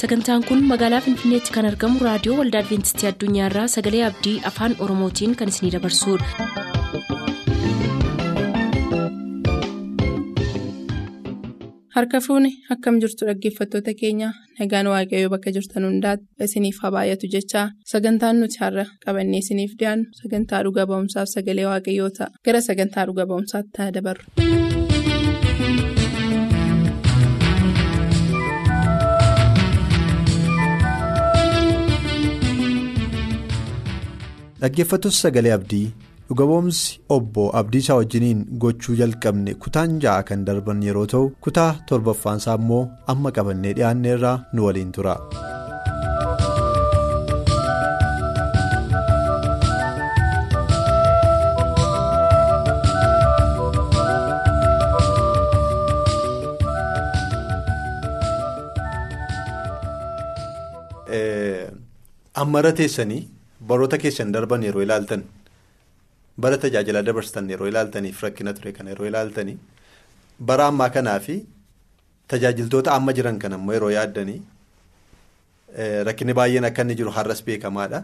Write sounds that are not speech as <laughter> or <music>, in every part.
sagantaan kun magaalaa finfinneetti kan argamu raadiyoo waldaa adventistii addunyaarraa sagalee abdii afaan oromootiin kan isinidabarsudha. harka fuuni akkam jirtu dhaggeeffattoota keenya nagaan waaqayyoo bakka jirtan hundaati isiniif haa baay'atu jechaa sagantaan nuti har'a qabannee isiniif dhiyaannu sagantaa dhuga ba'umsaaf sagalee waaqayyoo ta'a gara sagantaa dhuga ba'umsaatti haa dabarru. Dhaggeeffattoota sagalee abdii dhuga ba'umsi obbo abdiisaa wajjiniin gochuu jalqabne kutaan ja'a kan darban yeroo ta'u kutaa torbaffaansaa immoo amma qabannee dhiyaanneerraa nu waliin tura. ammara teessanii baroota keessan darban yeroo ilaaltan. bara tajaajila dabarsitan yeroo ilaaltaniif rakkina ture kan yeroo ilaaltanii bara ammaa kanaa fi tajaajiltoota amma jiran kan ammoo yeroo yaaddanii rakkinni baay'een akka inni jiru har'as beekamaadha.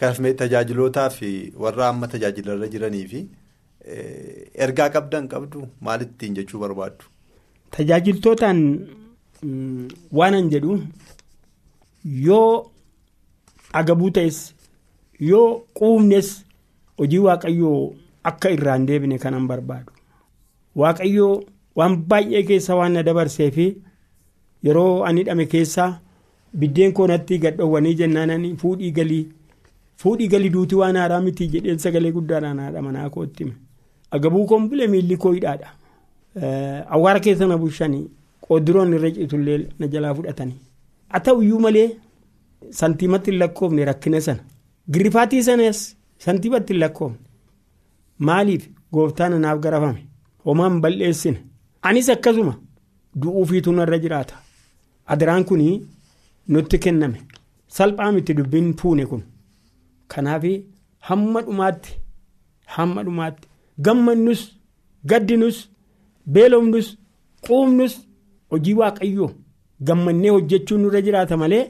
Kanaaf tajaajilootaa fi warra amma tajaajilarra jiranii fi ergaa qabdan qabdu maalittiin jechuu barbaaddu? Tajaajiltootaan waanan jedhu yoo agabuu ta'es yoo quufnes. hojii waaqayyoo akka irraan deebine kanan barbaadu. Waaqayyoo waan baay'ee keessa waan na dabarsee fi yeroo ani hidhame keessaa biddeen koonatti gadhoowwanii jennaan fuudhii galii fuudhii galii duutii waan haaraa miti jedheen sagalee guddaadhaan haadha manaa kootti hime. Agabuu koon bule miilli koo hidhaadha. Awwaara keessa na bushanii qooddiroon irra citullee na jalaa fudhatanii. Haa ta'uyyuu malee santiimatti hin lakkoofne rakkina sana girrifaatii sanas. santiibatti hin lakkoofne maaliif gooftaan anaaf garafame homaan bal'eessine anis akkasuma du'uufiitu narra jiraata adaraan kun nutti kenname salphaa miti dubbiin fuune kun kanaaf hamma dhumaatti hamma dhumaatti gammannus gaddinus beelofnus quufnus hojii waaqayyoo gammannee hojjechuun nurra jiraata malee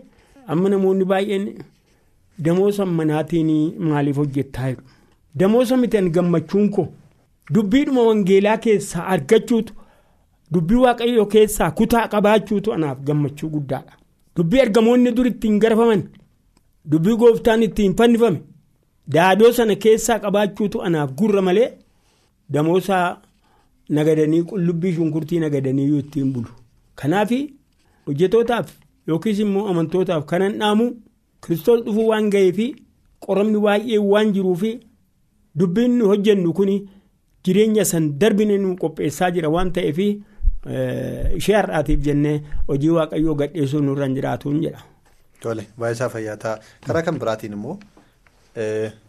amma namoonni baay'een. Damoosa manaatiin maaliif hojjettaa? Jiru damoosa mitan gammachuun koo? Dubbiidhuma wangeelaa keessaa argachuutu dubbii waaqayyoo keessaa kutaa qabaachuutu anaaf gammachuu guddaadha. Dubbii ergamoonni dur ittiin garafaman dubbii gooftaan ittiin fannifame daadoo sana keessaa qabaachuutu anaaf gurra malee damoosa nagadanii qullubbii shunkurtii nagadanii ittiin bulu. Kanaaf hojjetootaaf yookiis immoo amantootaaf kanan dhaamu. Kiristoos dhufuu waan ga'eef qoramni baay'ee waan jiruuf dubbiin nu hojjennu kun jireenya san darbine nu qopheessaa jira waan ta'eef ishee har'aatiif jennee hojii waaqayyoo gadheessuu nurra jiraatuun jedha. Tole baay'isaa fayyaa ta'a karaa kan biraatiin immoo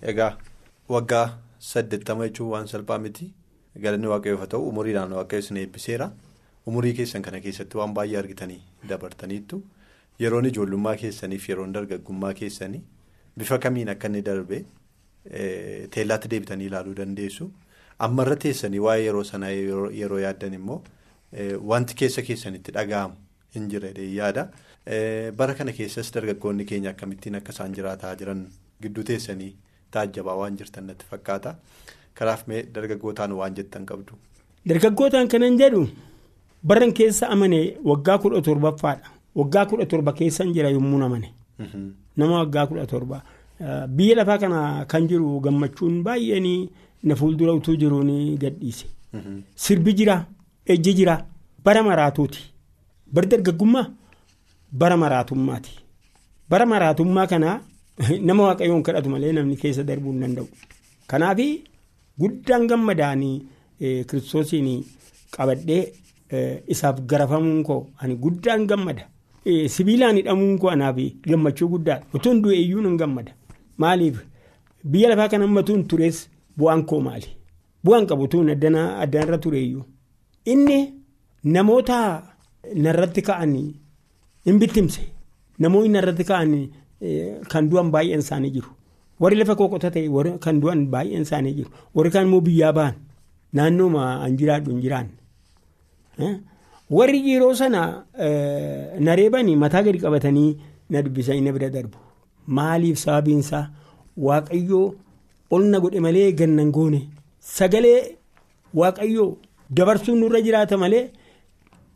egaa waggaa saddeettama jechuun waan salphaa miti galanni waaqayyoof ta'u umuriidhaan waaqayyo isin eebbiseera umurii keessan kana keessatti waan baay'ee argitanii dabartaniittu. Yeroon ijoollummaa keessaniif yeroon dargaggummaa keessanii bifa kamiin akka inni darbe teellaatti deebitanii ilaaluu dandeessu. Ammarra teessanii waa'ee yeroo sanaa yeroo yaaddan immoo wanti keessa keessanitti dhaga'amu hin jirre yaada. Bara kana keessas dargaggoonni keenya akkamittiin akka isaan jiraataa jiran gidduu teessanii taajjabaa waan jirtan natti fakkaata. Kanaaf mee dargaggootaan waan jettan qabdu. Dargaggootaan kanan jedhu barran keessa amane waggaa kudha torbaffaadha. Waggaa kudha torba keessan jira yommuu namane. Nama waggaa kudha torba. Biyya lafaa kana kan jiru gammachuun baay'een na fuuldura utuu jiruun gadhiise. Sirbi jira, ejji jira, bara maraatuuti. Bara dargaggummaa bara maraatummaati. Bara maraatummaa kana <laughs> nama waaqayyoon kadhatu malee namni keessa darbuu hin danda'u. Kanaaf guddaan gammadaanii kiristoosiin qabadhee isaaf garafamuun koo ani guddaan gammada. Sibiilaan hidhamuun koo anaaf gammachuu guddaadha. Utuun du'e iyyuu nan gammada. Maaliif biyya lafaa kana ammatuun turees bu'aan koo maali? Bu'aan qabu utuun addanarra ture iyyuu. Inni namoota narratti ka'an hin bittimse. Namoonni narratti ka'an kan du'an baay'een isaanii jiru. Warri lafa qoqqoota ta'e kan du'an baay'een isaanii jiru. Warri kaan immoo biyyaa ba'an naannoo an jiraadhu hin jiraanne. Warri yeroo sana na reebanii mataa gadi qabatanii na dubbisanii na bira darbu. Maaliif sababiinsaa? Waaqayyoo ol na godhe malee gannan goone. Sagalee waaqayyoo dabarsuun nurra jiraata malee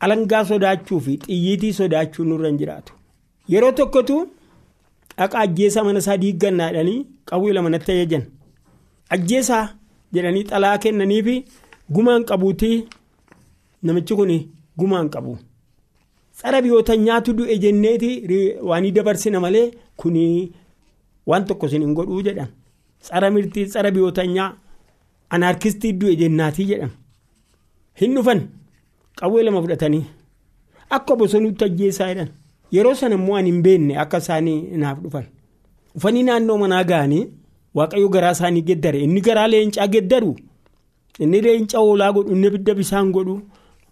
alangaa sodaachuu fi xiyyiitii sodaachuu nurra hin jiraatu. Yeroo tokkotu dhaqa ajjeesaa mana isaa diiggannaadhanii qawwee lama natti ajajan. Ajjeesaa jedhanii xalaa kennanii fi gumaan qabuutii namichi kun gumaan qabu. Tsara biyyoota nyaatu du'e jenneeti waan dabarsina malee kun waan tokko isin hin godhuu jedhan. Tsara mirtii tsara biyyoota nyaa anaarkistii du'e jennaatii jedhan. Hin dhufan qawwee lama fudhatanii akka bosonuutti ajjeesaa jedhan. Yeroo sana immoo ani hin beekne akka isaanii naaf dhufan. Dhufanii naannoo manaa ga'anii waaqayyo garaa isaanii geddare inni garaa leencaa geddaru inni leenca hoolaa godhu inni ibidda bisaan godhu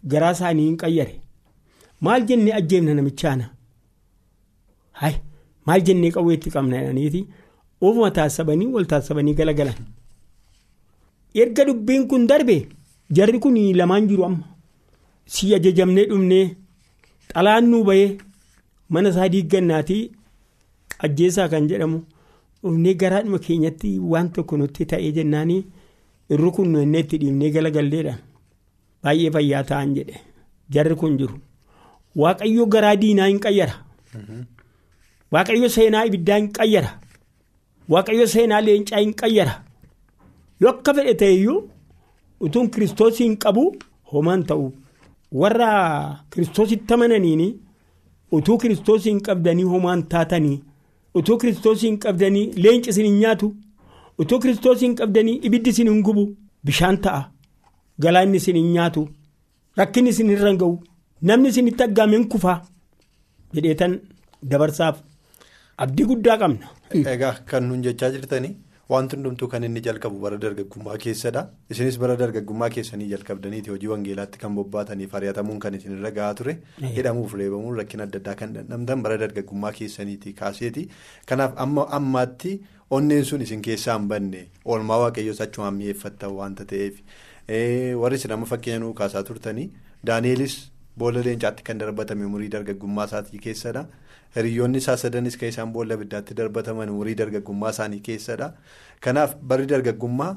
garaa isaanii hin qayyare. maal jennee ajjeefna namichaana hay maal jennee qawweetti qabna jedhaniiti ofuma taasisabanii wal taasisabanii galagalan erga dubbiin kun darbe jarri kun lamaan jiru amma. Si ajajamnee dhumnee xalaan nuu bahee mana isaa diiggannaatii ajjeesaa kan jedhamu dhufnee garaadhuma keenyatti waan tokko nutti ta'ee jennaanii irri kun nu itti dhiibnee galagalleedhaan baay'ee fayyaa ta'an jedhe jarri kun jiru. Waaqayyo garaa diinaa hin qayyara. Waaqayyo seenaa ibiddaa hin qayyara. Waaqayyo seenaa leencaa hin qayyara. Yoo akka fedhe ta'eyyuu utuun kiristoosii qabu homaan ta'u. Warra kiristoositti amananiini utuu kiristoosii qabdanii homaan taatanii utuu kiristoosii qabdanii leenci isin hin nyaatu utuu kiristoosii qabdanii ibiddi isin hin gubu bishaan ta'a galaanni isin hin nyaatu rakkinni isin irra hin ga'u. namni isinitti aggaameen kufaa jedheetan dabarsaaf abdii guddaa qabna. Egaa kan nuun jechaa jirtanii wanti hundumtuu kan inni jalqabu bara dargaggummaa keessadha. Isinis bara dargaggummaa keessanii jalqabdaniiti hojii wangeelaatti kan bobbaataniif ari'atamuun kan isinirra gahaa ture. Hidhamuuf reebamuun rakkina adda addaa kan dhandhamtan bara dargaggummaa keessaniiti kaaseeti. Kanaaf amma ammaatti onneen sun isin keessaa hin banne oolmaa waaqayyoos achumaan mi'eeffattan waanta ta'eef warri fakkeenya nuu kaasaa turtanii Daaneelis. Boolla leencaatti kan darbatame umurii dargaggummaa isaatii keessadha. Hiriyoonni isaa sadanis kan isaan boolla abiddaatti darbataman umurii dargaggummaa isaanii keessadha. Kanaaf barri dargaggummaa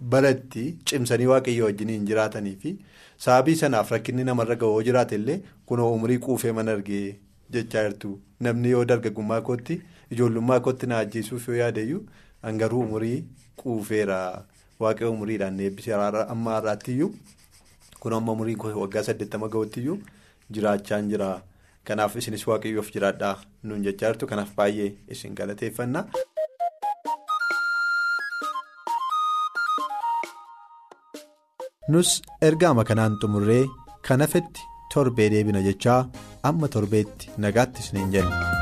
baratti cimsanii waaqayyo wajjin hin jiraatanii fi sababii sanaaf rakkinni namarra ga'oo jiraate illee kunoo umurii quufee mana argee jechaa jirtu. Namni yoo dargaggummaa kootti ijoollummaa kootti na ajjeesuuf yoo yaadeyyuu hangaruu umurii quufeera waaqayyo umuriidhaan eebbisee amma har'aattiyyuu. kun amma umurii waggaa saddeettama ga'uttiyyuu jiraachaa jira kanaaf isinis waaqayyoof jiraadhaa nuun jechaa jirtu kanaaf baay'ee isin galateeffanna. nus ergaama kanaan xumurree kan hafetti torbee deebina jechaa amma torbeetti nagaatti isiniin jenna.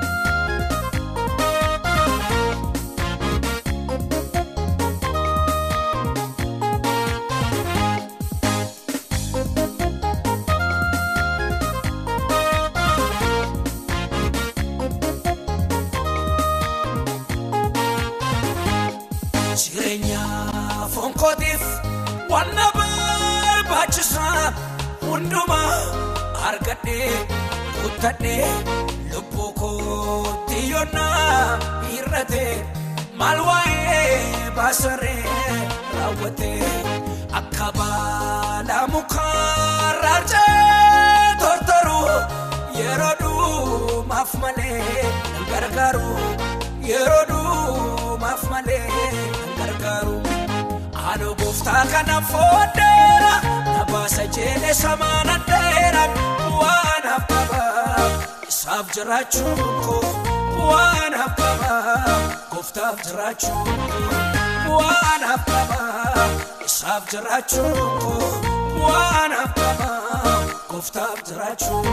Maal waa'ee baasaree raawwate akka baala mukaa raarcee tortoru yeroo dhumaaf malee gargaaru yeroo dhumaaf malee gargaaru haadha gooftaa kana fooddeera na baasa jeelee samaana dheera waan habbaba. Isaaf jiraachuun koo waan habbaba gooftaaf jiraachuun waan habbaba isaaf jiraachuun waan habbaba gooftaaf jiraachuun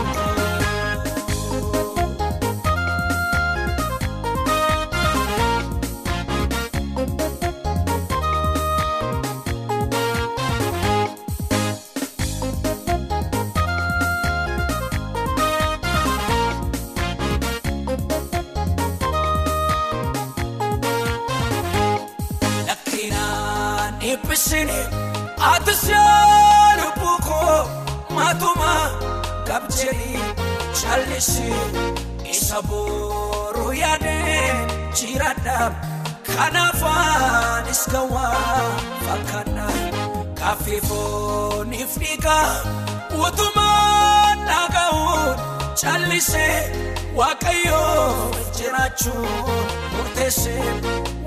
Ati seen lubbuu koo maatuma jedhii callisii isa booruu yaadee jiraadha kanaafaanis gawaa fakkaadha kaaffee fooniif dhiigaa utumaan dhaga'uun callisee waaqayyoof jiraachuun murteessee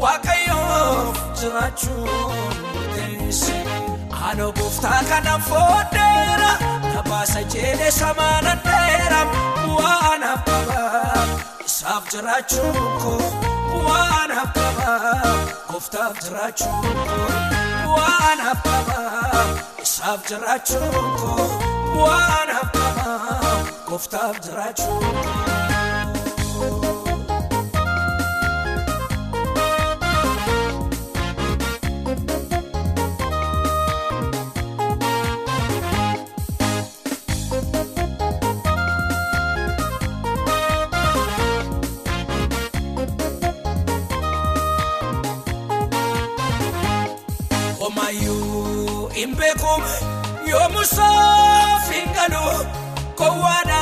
waaqayyoof jiraachuun. Ano gooftaa kana fooddeera tabaasa jedhee samaana dheera waan abbaa isaaf jiraachuun koo waan abbaa gooftaaf jiraachuun koo waan abbaa isaaf jiraachuun koo waan abbaa gooftaaf jiraachuun koo. Hin beekuun yoomusaaf hin galu kowwaadha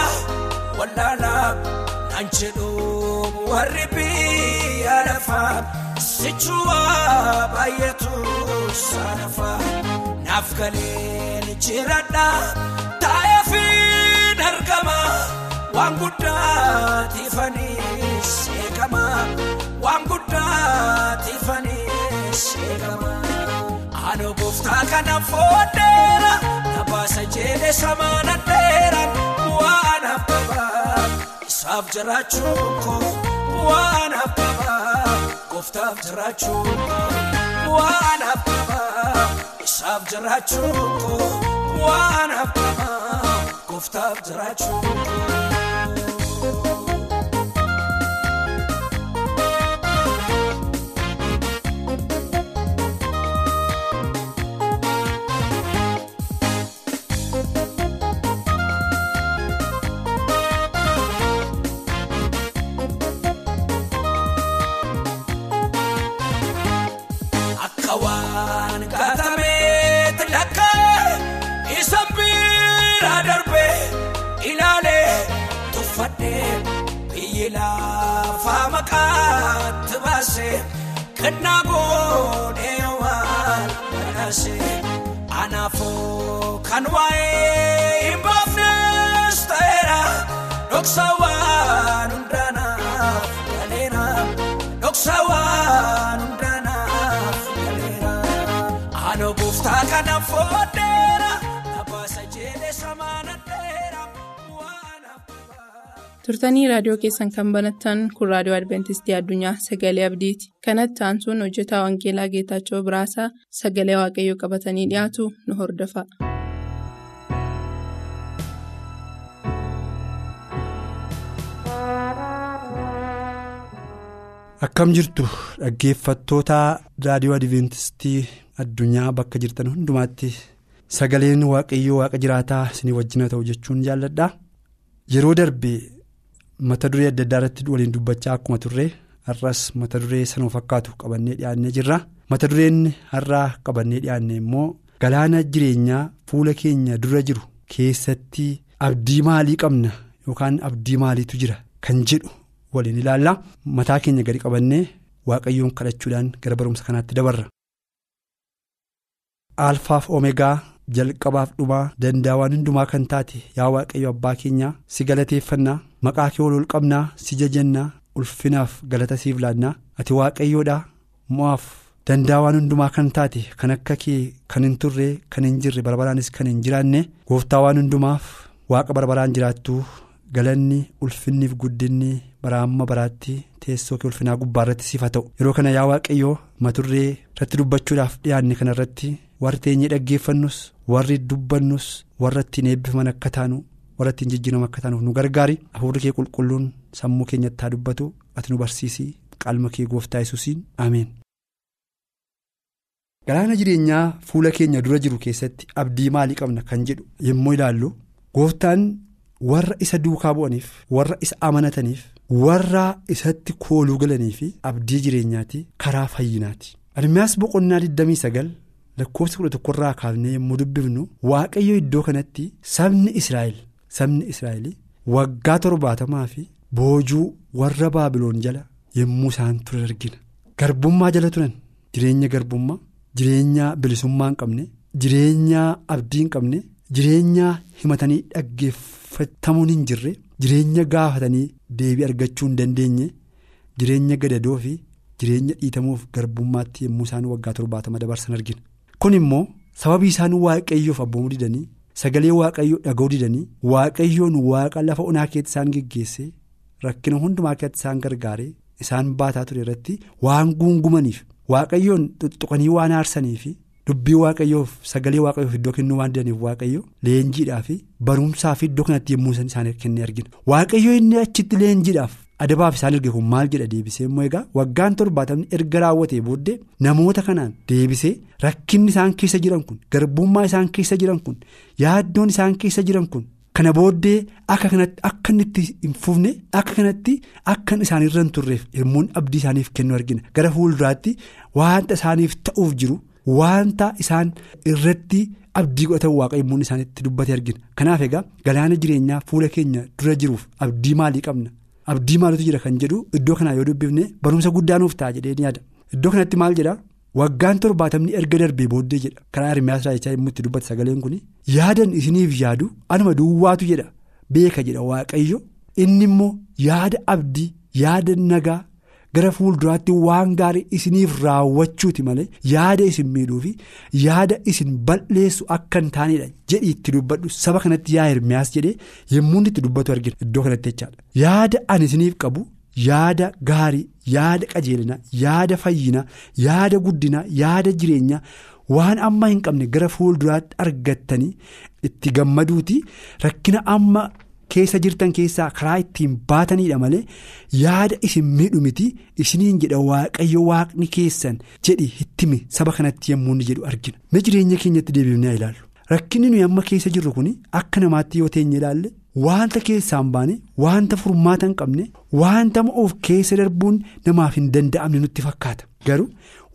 wallaalaa naan jedhu warri biyya lafaa sichuwaa baay'atu saanafaa naaf galeen jiradha taa'ee fi argama waan guddaa tiifanii seekama waan guddaa gooftaa kana fooddeera tabaasa jedhee samaana dheera waan abbaa isaaf jiraachuun koo waan abbaa gooftaaf jiraachuun koo waan abbaa isaaf jiraachuun koo waan abbaa gooftaaf jiraachuun koo. Kennaa goonee waan badhaasee anaafoo kan waa'ee hin baafnes ta'eera dhoksa waan hundaanaaf galeera dhoksa waan hundaanaaf galeera ano gooftaa kana fooddeera turtanii raadiyoo keessan kan banattan kun raadiyoo adventistii addunyaa sagalee abdiiti kanatti aansuun hojjetaa wangeelaa geetaachoo biraasaa sagalee waaqayyoo qabatanii dhiyaatu nu hordofa. Akkam jirtu dhaggeeffattoota raadiyoo adventistii addunyaa bakka jirtan hundumaatti sagaleen waaqayyoo waaqa jiraataa isinii wajjin ta'u jechuun jaalladha. Yeroo darbe mata duree adda addaa irratti waliin dubbachaa akkuma turre har'as mata duree sanuma fakkaatu qabannee dhiyaannee jirra. Mata dureen har'aa qabannee dhiyaanne immoo galaana jireenyaa fuula keenya dura jiru keessatti abdii maalii qabna yookaan abdii maaliitu jira kan jedhu waliin ilaalla. Mataa keenya gadi qabannee waaqayyoon kadhachuudhaan gara barumsa kanaatti dabarra. Alfaaf Omeegaa jalqabaaf dhumaa danda'a waan hundumaa kan taate yaa waaqayyo abbaa keenyaa si galateeffannaa maqaa kee ol qabnaa si jajannaa ulfinaaf galata siif laannaa. Ati waaqayyoodhaa mo'aaf danda'a waan hundumaa kan taate kan akka kee kan hin turre kan hin jirre barbaraanis kan hin jiraanne gooftaa waan hundumaaf waaqa barbaraan jiraattu galanni ulfinniif guddinni bara amma baraatti teessoo kee ulfinaa gubbaa irratti siif haa ta'u. Yeroo kana yaa waaqayyoo maturree irratti dubbachuudhaaf dhiyaanne kana irratti warri teenyee dhaggeeffannus warri dubbannus warra ittiin eebbifaman akka taanu warra ittiin jijjiiraman akka taanuuf nu gargaari hafuurri kee qulqulluun sammuu keenyatti haa dubbatu ati nu barsiisi qalma kee gooftaa yesuusiin ameen. galaana jireenyaa fuula keenya dura jiru keessatti abdii maalii qabna kan jedhu yommuu ilaallu gooftaan warra isa duukaa bu'aniif warra isa amanataniif warra isatti kooluu galanii fi abdii jireenyaati karaa fayyinaati. Ermiyaas boqonnaa 29 lakkoofsa 11 irraa kaafnee yommuu dubbifnu waaqayyo iddoo kanatti sabni Israa'el sabni israa'el waggaa torbaatamaa fi boojuu warra baabiloon jala yommuu isaan ture argina. Garbummaa jala turan jireenya garbummaa jireenya bilisummaa hin qabne jireenya abdii hin qabne jireenya himatanii dhaggeeffatamuun hin jirre jireenya gaafatanii deebii argachuu hin dandeenye jireenya gadadoo fi jireenya dhiitamuuf garbummaatti yommuu isaan waggaa torbaatama dabarsan argina kun immoo sababii isaan waaqayyoof abboomuu didanii sagalee waaqayyoo dhaga'uu didanii waaqayyoon waaqa lafa onaa keessatti isaan geggeesse rakkina hundumaa keessatti isaan gargaaree isaan baataa ture irratti waan guungumaniif waaqayyoon tuttuqanii waan aarsanii fi dubbii waaqayyoof sagalee waaqayyoof iddoo kennuu waan didaniif waaqayyo leenjiidhaa fi barumsaa fi iddoo kanatti yommuu isaan kennee argina waaqayyo inni achitti leenjiidhaaf. Adabaaf isaan erge kun maal jedha deebisee immoo egaa waggaan torbaatamni erga raawwatee booddee namoota kanaan deebisee rakkinni isaan keessa jiran kun garbummaa isaan keessa jiran kun yaaddoon isaan keessa jiran kun kana booddee akka kanatti akka inni itti hin fufne akka kanatti akka isaan irra hin turreef yommuun abdii isaaniif kennu argina gara fuulduraatti waanta isaaniif ta'uuf jiru waanta isaan irratti abdii godhatan waaqa yommuun isaanitti dubbate argina kanaaf egaa galaana jireenyaa fuula keenya dura jiruuf abdii maalii qabna. Abdii maalitu jira kan jedhu iddoo kanaa yoo dubbifne barumsa guddaa nuuf ta'a jedhee ni yaada. Iddoo kanatti maal jedha? Waggaan torbaatamni erga darbee booddee jedha. Karaa hirmiyaas raayichaa yommuu itti dubbate sagaleen kun yaadan isiniif yaadu anuma duwwaatu jedha. Beeka jedha waaqayyo. Inni immoo yaada abdii yaada nagaa gara fuulduraatti waan gaarii isiniif raawwachuuti malee yaada isin miidhuu fi yaada isin balleessu akka hin taanedha jedhi itti dubbadhu. Saba kanatti yaa hirmiyaas jedhee yommuu itti dubbatu argina. Iddoo kanatti jechaadha. Yaada ani isiniif qabu yaada gaarii yaada qajeelina yaada fayyina yaada guddina yaada jireenya waan amma hin qabne gara fuulduraatti argattanii itti gammaduuti. Rakkina amma. Keessa jirtan keessaa karaa ittiin baatanidha malee yaada isin miidhu miti isiniin jedha waaqayyo waaqni keessan jedhi hittimi saba kanatti yommuu inni jedhu argina mee jireenya keenyatti deebiifnee ilaallu rakkinni nuyi amma keessa jirru kun akka namaatti yoo teenye ilaalle wanta keessaan baane wanta furmaata hin qabne wanta of keessa darbuun namaaf hin danda'amne nutti fakkaata garuu.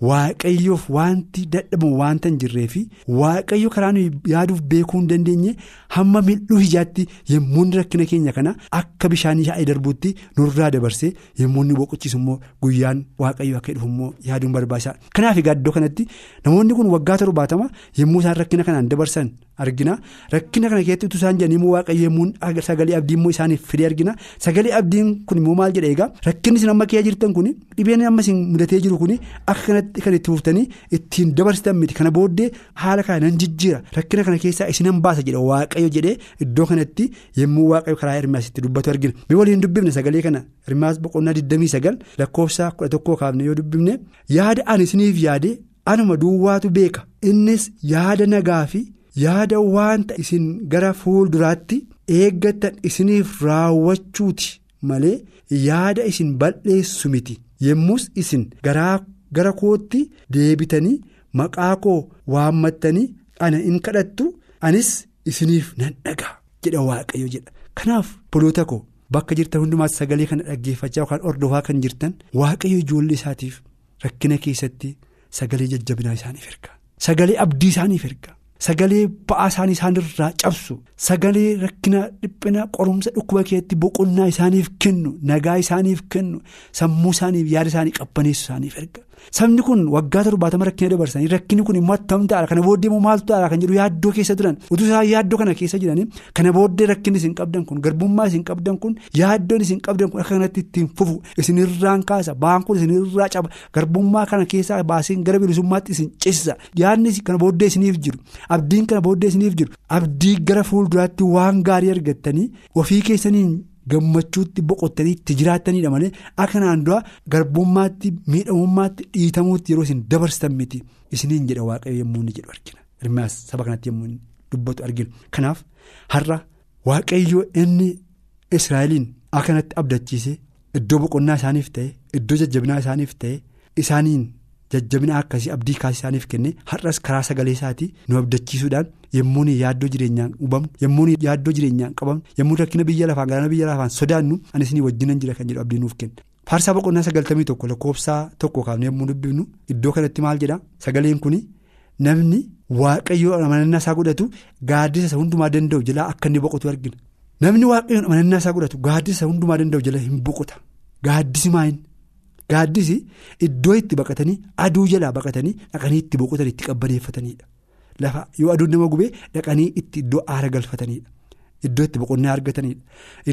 Waaqayyoof wanti dadhabamu wanta hin jirree fi waaqayyo karaa nuyi yaaduuf beekuu hin dandeenye hamma mil'uu ijaatti yommuu rakkina keenya kana akka bishaanii yaa'ee darbuutti nurraa dabarsee yommuu inni boqochiisu immoo guyyaan waaqayyo akka dhufu immoo yaaduun barbaachisaadha. Kanaaf egaa iddoo kanatti namoonni kun waggaa torbaatama yommuu isaan rakkina kanaan dabarsan argina. Rakkina kana keessatti utuu isaan jedhanii immoo waaqayyo yommuu sagalee abdii immoo isaaniif fidee argina. Sagalee abdiin kun immoo maal jedha egaa? Rakkinni isin amma keessa jirtan kun dhibeen amma isin mudatee jiru kun akka kanatti. kan itti fuftanii ittiin dabarsitan miti. Kana booddee haala kana nan jijjiira. Rakkina kana keessaa isinan baasa jedha waaqayyo jedhee iddoo kanatti yommuu waaqayyo karaa hirmaasitti dubbatu argina. Mee waliin dubbifne sagalee kana? Hirmaas boqonnaa 29 lakkoofsa 11 kaafne yoo dubbifne yaada ani isiniif yaade anuma duwwaatu beeka. Innis yaada nagaa fi yaada waanta isin gara fuulduraatti eeggattan isiniif raawwachuuti malee yaada isin balleessu miti. Yommus isin gara kootti deebitanii maqaa koo waammattanii ana in kadhattu anis isiniif nan dhagaa jedha waaqayyo jedha. Kanaaf poloota koo bakka jirtan hundumaatti sagalee kana dhaggeeffachaa yookaan ordofaa kan jirtan waaqayyo ijoollee isaatiif rakkina keessatti sagalee jajjabinaa isaaniif erga. Sagalee abdii isaaniif erga sagalee ba'aa isaanii isaanirraa cabsu sagalee rakkina dhiphina qorumsa dhukkuba keessatti boqonnaa isaaniif kennu nagaa isaaniif kennu sammuu isaaniif yaada isaanii qabbaneessu isaaniif erga. Sabni kun waggaa torbaatama rakkina dabarsanii rakkinni kun immoo attam ta'a kana booddee immoo maaltu ta'a kan jedhu yaaddoo keessa turan. Utuu isaan yaaddoo kana keessa jiranii kana booddee rakkinni isin qabdan kun garbummaa isin qabdan kun yaaddoon isin qabdan kun akka kanatti ittiin fufu isinirraan kaasa ba'aan kun isinirraa caba. Garbummaa kana keessaa baasiin gara bilisummaatti isin cisa yaadni kana booddee isiniif jiru abdiin kana booddee isiniif jiru. Abdii gara fuulduraatti waan gaarii argattanii ofii keessaniin. Gammachuutti boqottanii itti jiraattaniidha malee akka kanaan dura garbummaatti miidhamummaatti dhiitamuutti yeroo isin dabarsitan miti. Isiniin jedha waaqayyo yommuu inni jedhu argina. Hirmaas saba kanatti yommuu dubbatu argina. Kanaaf har'a waaqayyo inni israa'eliin akkanatti abdachiise iddoo boqonnaa isaaniif ta'e iddoo jajjabinaa isaaniif ta'e isaaniin jajjabina akkasii abdii kaasii isaaniif kenne har'as karaa sagalee isaatii nu abdachiisuudhaan. yommuu yaaddoo jireenyaan hubamnu yommuu yaaddoo jireenyaan qabamnu yommuu rakkina biyya lafaan galaana biyya lafaan sodaannu ani isinii wajjinan jira kan jedhu abdii nuuf kenna. Faarsaa boqonnaa sagaltamii tokko lakkoofsaa tokko kaafnee yommuu dubbifnu iddoo kanatti maal jedhaa sagaleen kun namni waaqayyoo amanannaa isaa godhatu gaaddisa isa hundumaa danda'u jalaa akka inni boqotu argina namni waaqayyoon amanannaa isaa godhatu gaaddisa hundumaa danda'u jala hin boqota gaaddisi maayin gaaddisi iddoo itti baqatanii aduu jalaa baqatanii dhaqanii itti boqotan itti qabbaneeffatanidha lafa yoo aduun nama gubee dhaqanii itti iddoo aara galfatanidha iddoo itti boqonnaa argatanidha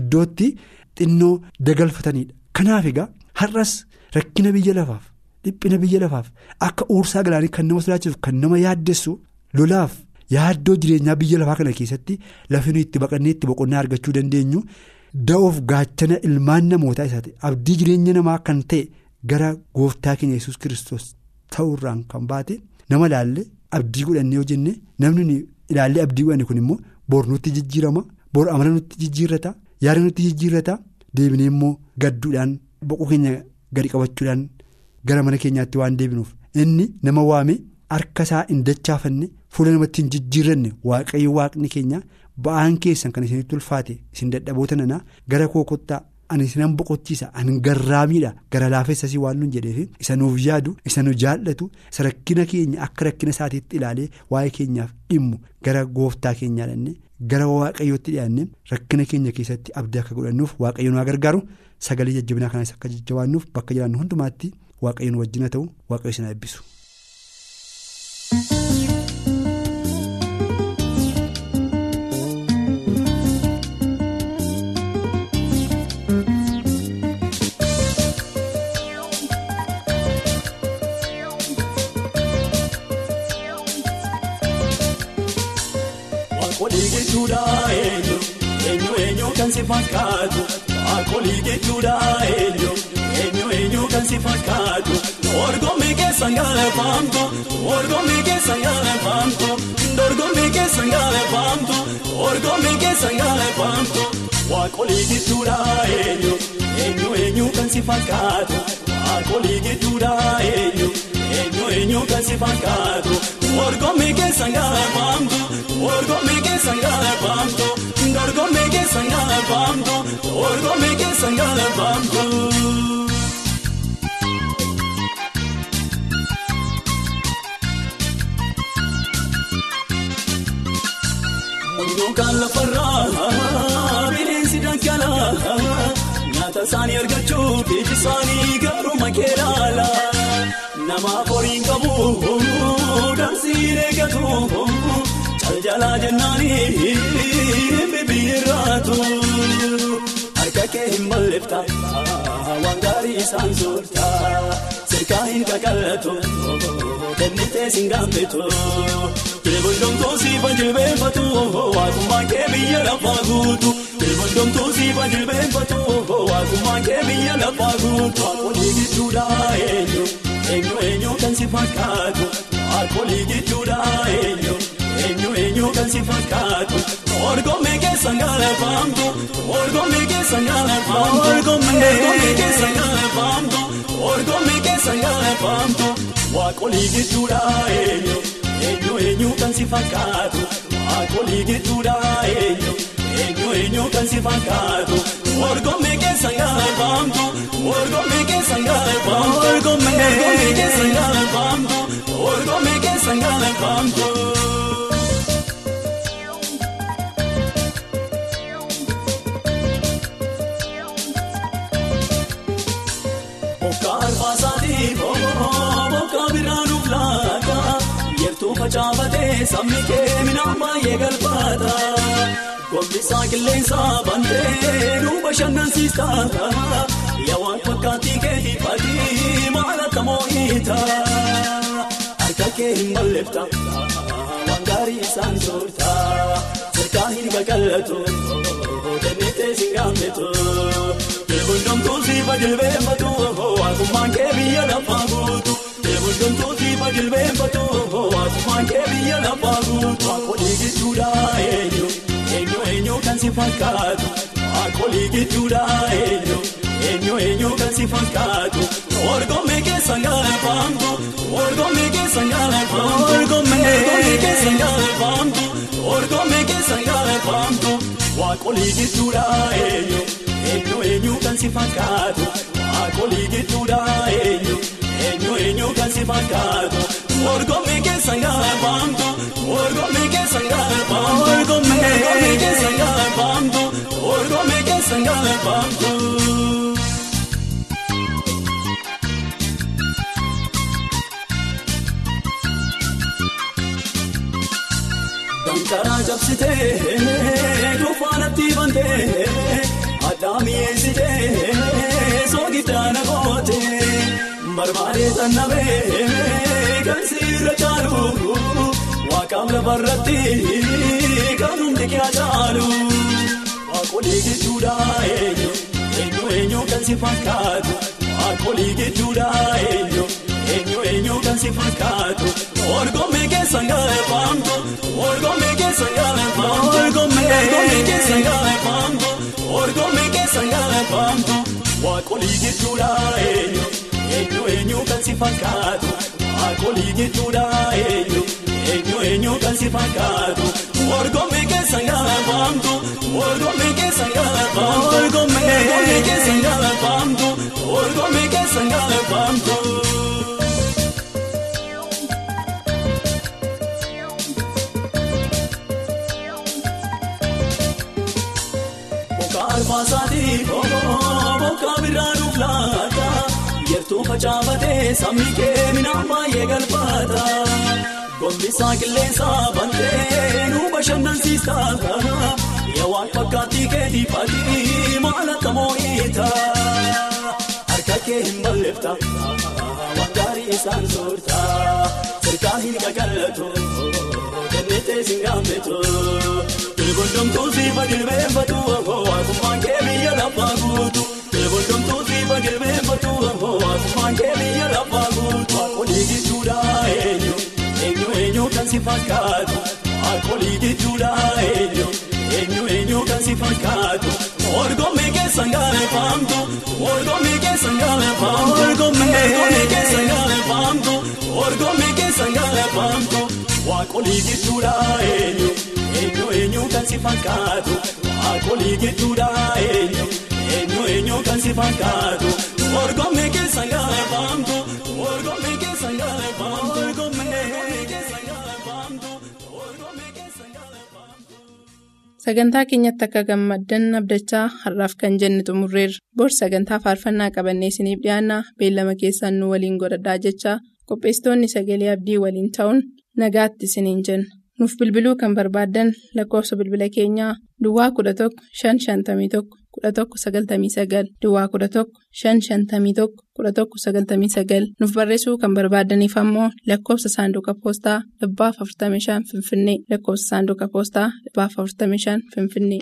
iddoo itti xinnoo dagalfatanidha kanaaf egaa har'as rakkina biyya lafaaf dhiphina biyya lafaaf akka uursaa galaanii kan nama sodaachisu kan nama yaaddessu lolaaf. yaaddoo jireenyaa biyya lafaa kana keessatti lafi nuyi itti baqannee itti boqonnaa argachuu dandeenyu da'oof gaachana ilmaan namootaa isaati. Abdii jireenya namaa kan ta'e gara gooftaa keenya yesus kiristoos ta'uurraan kan baate nama ilaalle abdii godhannee yoo jenne namni ilaallee abdii godhanne kun immoo bor nutti jijjiirama bor amala nutti jijjiirrata yaada nutti jijjiirrata deebinee immoo gadduudhaan boqoo keenya gadi qabachuudhaan gara mana keenyaatti waan deebinuuf inni nama waame. harka isaa hin dachaafanne fuula namatti hin jijjiirranne waaqayyo waaqni keenya ba'aan keessan kan isinitti ulfaate isin dadhaboota nanaa gara koo kottaa ani isinan boqochiisa ani garraamiidha. Gara laafessasii waan nun jedheef isa nuuf yaadu isa nu jaallatu isa rakkina keenya akka rakkina isaatiitti ilaalee waa'ee keenyaaf dhimmu. Gara gooftaa keenyaa dhannee gara waaqayyootti dhiyaanne rakkina keenya keessatti abdii akka godhannuuf waaqayyo nu gargaaru sagalee jajjabinaa kanas akka jajjabaannuuf bakka jiraannu hundumaatti waaqayyo nu wajjina ta'u waaqayyo isin eebbisu. Jechuudha eenyu eenyu eenyu kan si fakkaatu Waaqolii jechuudha eenyu eenyu eenyu kan si fakkaatu Dorgommii keessa gaafamtu dorgommii keessa gaafamtu dorgommii keessa gaafamtu dorgommii keessa gaafamtu Waaqolii jechuudha eenyu eenyu eenyu kan si fakkaatu Waaqolii jechuudha eenyu eenyu eenyu kan si fakkaatu dorgommii keessa gaafamtu. Orgomee keessa gaafamtu dorgomee keessa gaafamtu orgomee keessa gaafamtu. Munyookaan lafarraa bineensi dhangalaa nyaata isaanii argachuuf iji isaanii garuu makeelaala namaaf horiin qabu dansiin eegatu. Jalaa jennaanii bibiraatu harka kee hin balleefta waan gaarii isaan soorta sirkaa hin qaqallatu kennitee siin gaafatu jilbondomtuu siifa jilbeenfatu waaqummaan kee biyya lafaa guutu jilbondomtuu siifa jilbeenfatu waaqummaan kee biyya lafaa guutu waaqolii gidduudha eenyu eenyu eenyu kan si fakkaatu waaqolii gidduudha eenyu. Eenyu eenyu kan si fakkaatu orgomee keessa gaafamtu orgomee keessa gaafamtu orgomee keessa gaafamtu orgomee keessa gaafamtu waaqolii gidduudha eenyu eenyu eenyu kan si fakkaatu waaqolii gidduudha eenyu eenyu eenyu kan si fakkaatu orgomee keessa gaafamtu orgomee keessa gaafamtu orgomee keessa gaafamtu orgomee keessa gaafamtu. Facaafatee sabni kee midhaan baay'ee galfaata. Gombisaa qilleensa bantee nu bashannansiista. Yawaan fakkaatii kee hiifatii maal akka moo'iita. Harka kee hin balleefta waan gaarii isaan soorta. Sirkaa hin qaqallatu kennitee siin gaafatu. Jilbundamtuu siifa jilbeenfatu waaqummaan kee biyya lafaa. Jilbundamtuu siifa jilbeenfatu. Waaqummaan kee biyya lafaa guutu waaqolii gidduudha eenyu eenyu eenyu kan si fakkaatu waaqolii gidduudha eenyu eenyu eenyu kan si fakkaatu orgomee keessa gaafamtu orgomee keessa gaafamtu orgomee keessa gaafamtu orgomee keessa gaafamtu waaqolii gidduudha eenyu eenyu eenyu kan si fakkaatu waaqolii gidduudha eenyu eenyu eenyu kan si fakkaatu. Orgomee keessa gaafamtu orgomee keessa gaafamtu orgomee keessa gaafamtu galaafamtu. Dankaraa jabsitee dhuunfaanatti bantee addaa mi'eessitee soogiddaana gootee barbaadee sannabee kan siirra caalu waaqaaf lafarratti kan hundi kee caalu waaqolii gidduudhaa eenyu eenyu eenyu kan si fakkaatu waaqolii gidduudhaa eenyu. Eenyu eenyu kan si fakkaatu orgomee keessa galeeffamtu orgomee keessa galeeffamtu orgomee keessa galeeffamtu orgomee keessa galeeffamtu waaqolii gidduudha eenyu eenyu eenyu kan si fakkaatu waaqolii gidduudha eenyu eenyu eenyu kan si fakkaatu orgomee keessa galeeffamtu orgomee keessa galeeffamtu orgomee keessa galeeffamtu orgomee keessa galeeffamtu. Alfaasaati boka yertuu facaafatee sabni kee midhaan baay'ee galfaata gombisaa qilleensa bantee nu bashannansiisa yaa waan fakkaattii keetii fatii maal akka moo'iita harka kee hin balleefta waan gaarii isaan soorta sirkaa hin qaqallatu kenneetee sin gaafetu. Tilboondomtuu siifa jilbeenfatu waaqummaan kee biyya lafaa guutu. Tilboondomtuu siifa jilbeenfatu waaqummaan kee biyya lafaa guutu. Waaqolii gidduudha eenyu eenyu eenyu kan si fakkaatu. Waaqolii gidduudha eenyu eenyu eenyu kan si fakkaatu. Orgomee keessa galeeffamtu orgomee keessa galeeffamtu orgomee keessa galeeffamtu orgomee keessa galeeffamtu waaqolii gidduudha eenyu. Eenyu eenyu kan si fakkaatu waaqolii gidduudha eenyu eenyu eenyu kan si fakkaatu orgomee keessa galeeffamtu orgomee keessa galeeffamtu orgomee keessa galeeffamtu orgomee keessa galeeffamtu. Sagantaa keenyatti akka gammaddan abdachaa har'aaf kan jenne xumurreerra. Bor sagantaa faarfannaa qabannee isiniif dhiyaanna. Beellama keessaan nu waliin godhadhaa jechaa qopheessitoonni sagalee abdii waliin ta'uun nagaatti isiniin jenna. Nuuf bilbiluu kan barbaaddan lakkoofsa bilbila keenyaa Duwwaa 11 551 11 99 Duwwaa 11 551 11 99 nuuf barreessuu kan barbaadaniif ammoo lakkoofsa saanduqa poostaa 45 Finfinnee lakkoofsa saanduqa poostaa 45 Finfinnee.